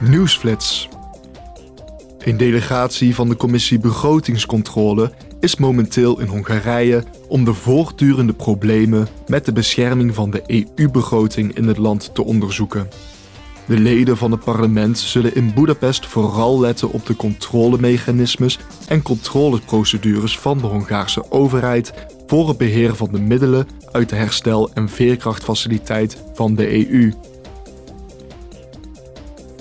Nieuwsflits. Een delegatie van de Commissie Begrotingscontrole is momenteel in Hongarije om de voortdurende problemen met de bescherming van de EU-begroting in het land te onderzoeken. De leden van het parlement zullen in Budapest vooral letten op de controlemechanismes en controleprocedures van de Hongaarse overheid voor het beheer van de middelen uit de herstel- en veerkrachtfaciliteit van de EU.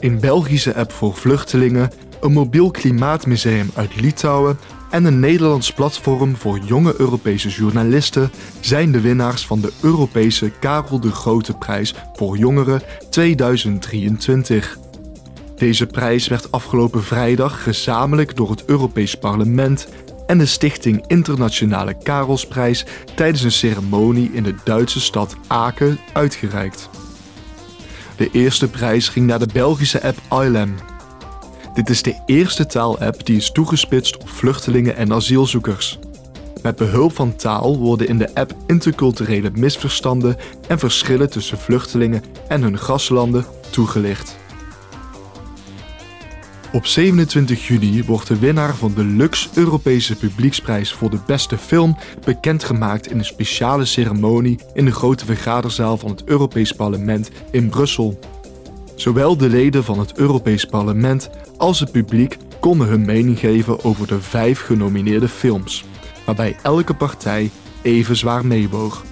Een Belgische app voor vluchtelingen, een mobiel klimaatmuseum uit Litouwen en een Nederlands platform voor jonge Europese journalisten zijn de winnaars van de Europese Karel de Grote Prijs voor Jongeren 2023. Deze prijs werd afgelopen vrijdag gezamenlijk door het Europees Parlement en de Stichting Internationale Karelsprijs tijdens een ceremonie in de Duitse stad Aken uitgereikt. De eerste prijs ging naar de Belgische app ILAM. Dit is de eerste taalapp die is toegespitst op vluchtelingen en asielzoekers. Met behulp van taal worden in de app interculturele misverstanden en verschillen tussen vluchtelingen en hun gastlanden toegelicht. Op 27 juni wordt de winnaar van de Lux Europese Publieksprijs voor de beste film bekendgemaakt in een speciale ceremonie in de grote vergaderzaal van het Europees Parlement in Brussel. Zowel de leden van het Europees Parlement als het publiek konden hun mening geven over de vijf genomineerde films, waarbij elke partij even zwaar meewoog.